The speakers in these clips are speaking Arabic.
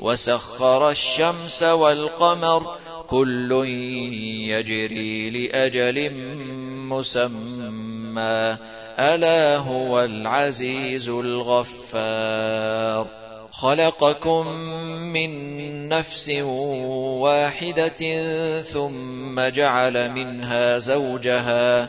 وسخر الشمس والقمر كل يجري لأجل مسمى. ألا هو العزيز الغفار. خلقكم من نفس واحدة ثم جعل منها زوجها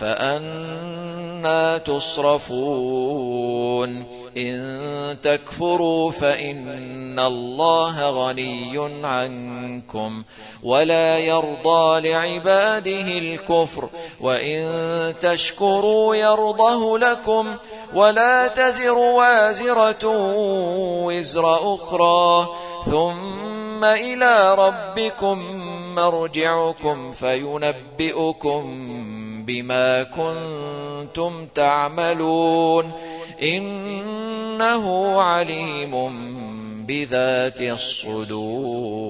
فأنا تصرفون. إن تكفروا فإن الله غني عنكم ولا يرضى لعباده الكفر. وإن تشكروا يرضه لكم ولا تزر وازرة وزر أخرى. ثم إلى ربكم مرجعكم فينبئكم بما كنتم تعملون إنه عليم بذات الصدور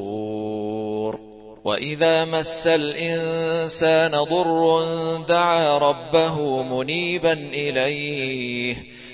وإذا مس الإنسان ضر دعا ربه منيبا إليه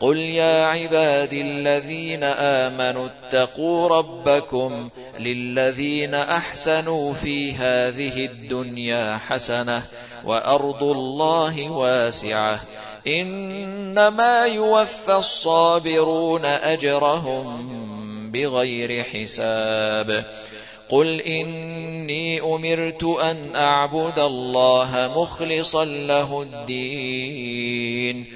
قل يا عباد الذين آمنوا اتقوا ربكم للذين أحسنوا في هذه الدنيا حسنة وأرض الله واسعة إنما يوفى الصابرون أجرهم بغير حساب قل إني أمرت أن أعبد الله مخلصا له الدين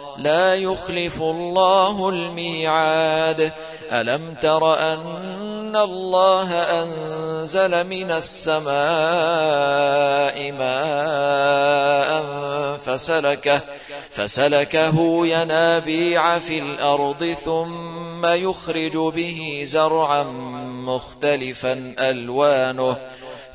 لا يخلف الله الميعاد. ألم تر أن الله أنزل من السماء ماء فسلكه فسلكه ينابيع في الأرض ثم يخرج به زرعا مختلفا ألوانه.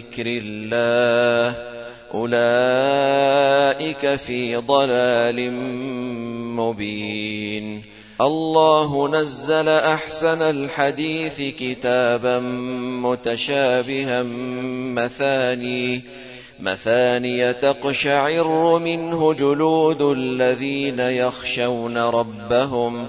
ذكر الله أولئك في ضلال مبين الله نزل أحسن الحديث كتابا متشابها مثاني مثاني تقشعر منه جلود الذين يخشون ربهم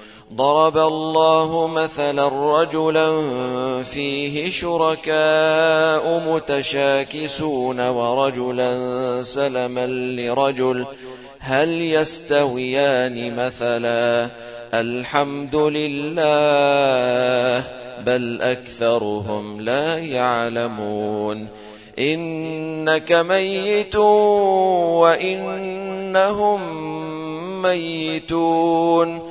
ضرب الله مثلا رجلا فيه شركاء متشاكسون ورجلا سلما لرجل. هل يستويان مثلا؟ الحمد لله بل أكثرهم لا يعلمون. إنك ميت وإنهم ميتون.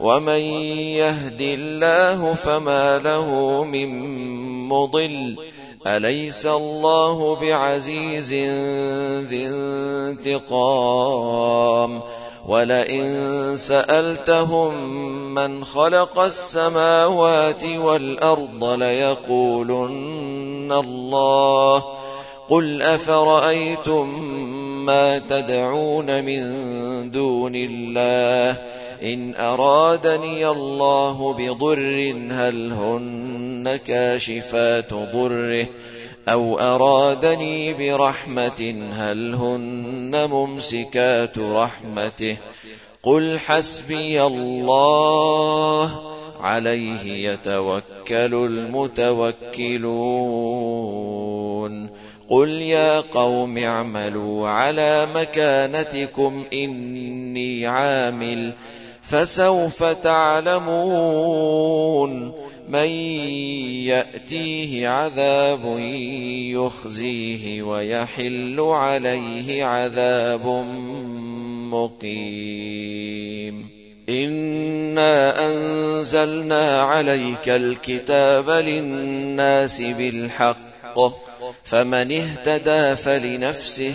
ومن يهد الله فما له من مضل أليس الله بعزيز ذي انتقام ولئن سألتهم من خلق السماوات والأرض ليقولن الله قل أفرأيتم ما تدعون من دون الله إن أرادني الله بضر هل هن كاشفات ضره؟ أو أرادني برحمة هل هن ممسكات رحمته؟ قل حسبي الله عليه يتوكل المتوكلون. قل يا قوم اعملوا على مكانتكم إني عامل. فسوف تعلمون من يأتيه عذاب يخزيه ويحل عليه عذاب مقيم. إنا أنزلنا عليك الكتاب للناس بالحق فمن اهتدى فلنفسه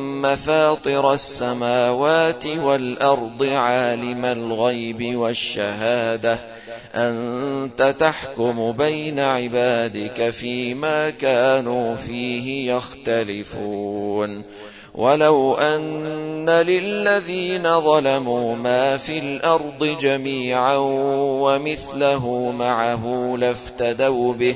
فاطر السماوات والأرض عالم الغيب والشهادة. أنت تحكم بين عبادك فيما كانوا فيه يختلفون. ولو أن للذين ظلموا ما في الأرض جميعا ومثله معه لافتدوا به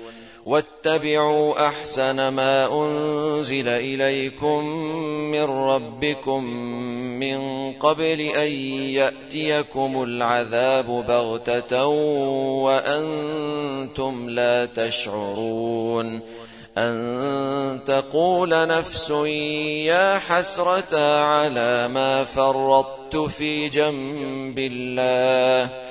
واتبعوا أحسن ما أنزل إليكم من ربكم من قبل أن يأتيكم العذاب بغتة وأنتم لا تشعرون أن تقول نفس يا حسرة على ما فرطت في جنب الله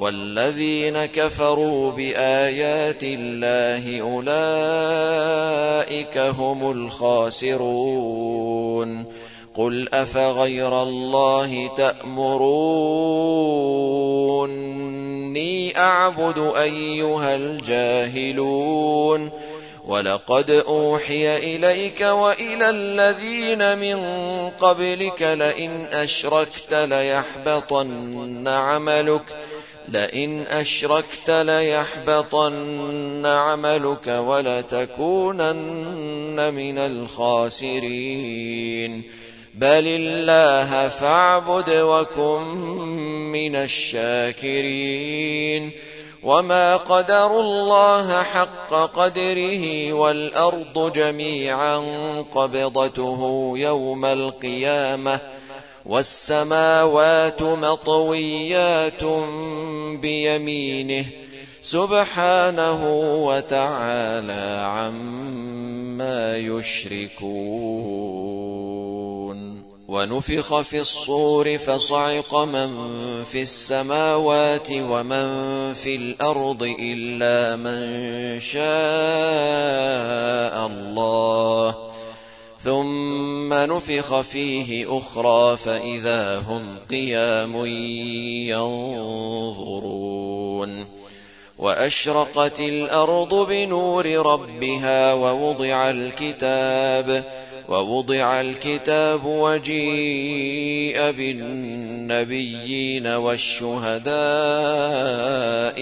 والذين كفروا بآيات الله أولئك هم الخاسرون. قل أفغير الله تأمروني أعبد أيها الجاهلون. ولقد أوحي إليك وإلى الذين من قبلك لئن أشركت ليحبطن عملك. لئن أشركت ليحبطن عملك ولتكونن من الخاسرين. بل الله فاعبد وكن من الشاكرين. وما قدروا الله حق قدره والأرض جميعا قبضته يوم القيامة. والسماوات مطويات بيمينه سبحانه وتعالى عما يشركون. ونفخ في الصور فصعق من في السماوات ومن في الأرض إلا من شاء الله. ثم نفخ فيه أخرى فإذا هم قيام ينظرون. وأشرقت الأرض بنور ربها ووضع الكتاب ووضع الكتاب وجيء بالنبيين والشهداء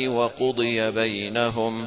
وقضي بينهم.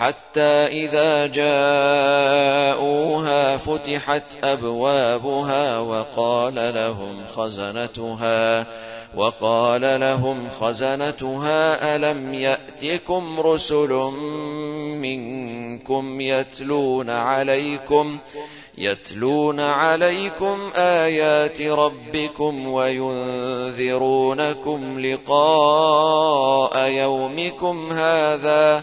حتى إذا جاءوها فتحت أبوابها وقال لهم خزنتها وقال لهم خزنتها ألم يأتكم رسل منكم يتلون عليكم يتلون عليكم آيات ربكم وينذرونكم لقاء يومكم هذا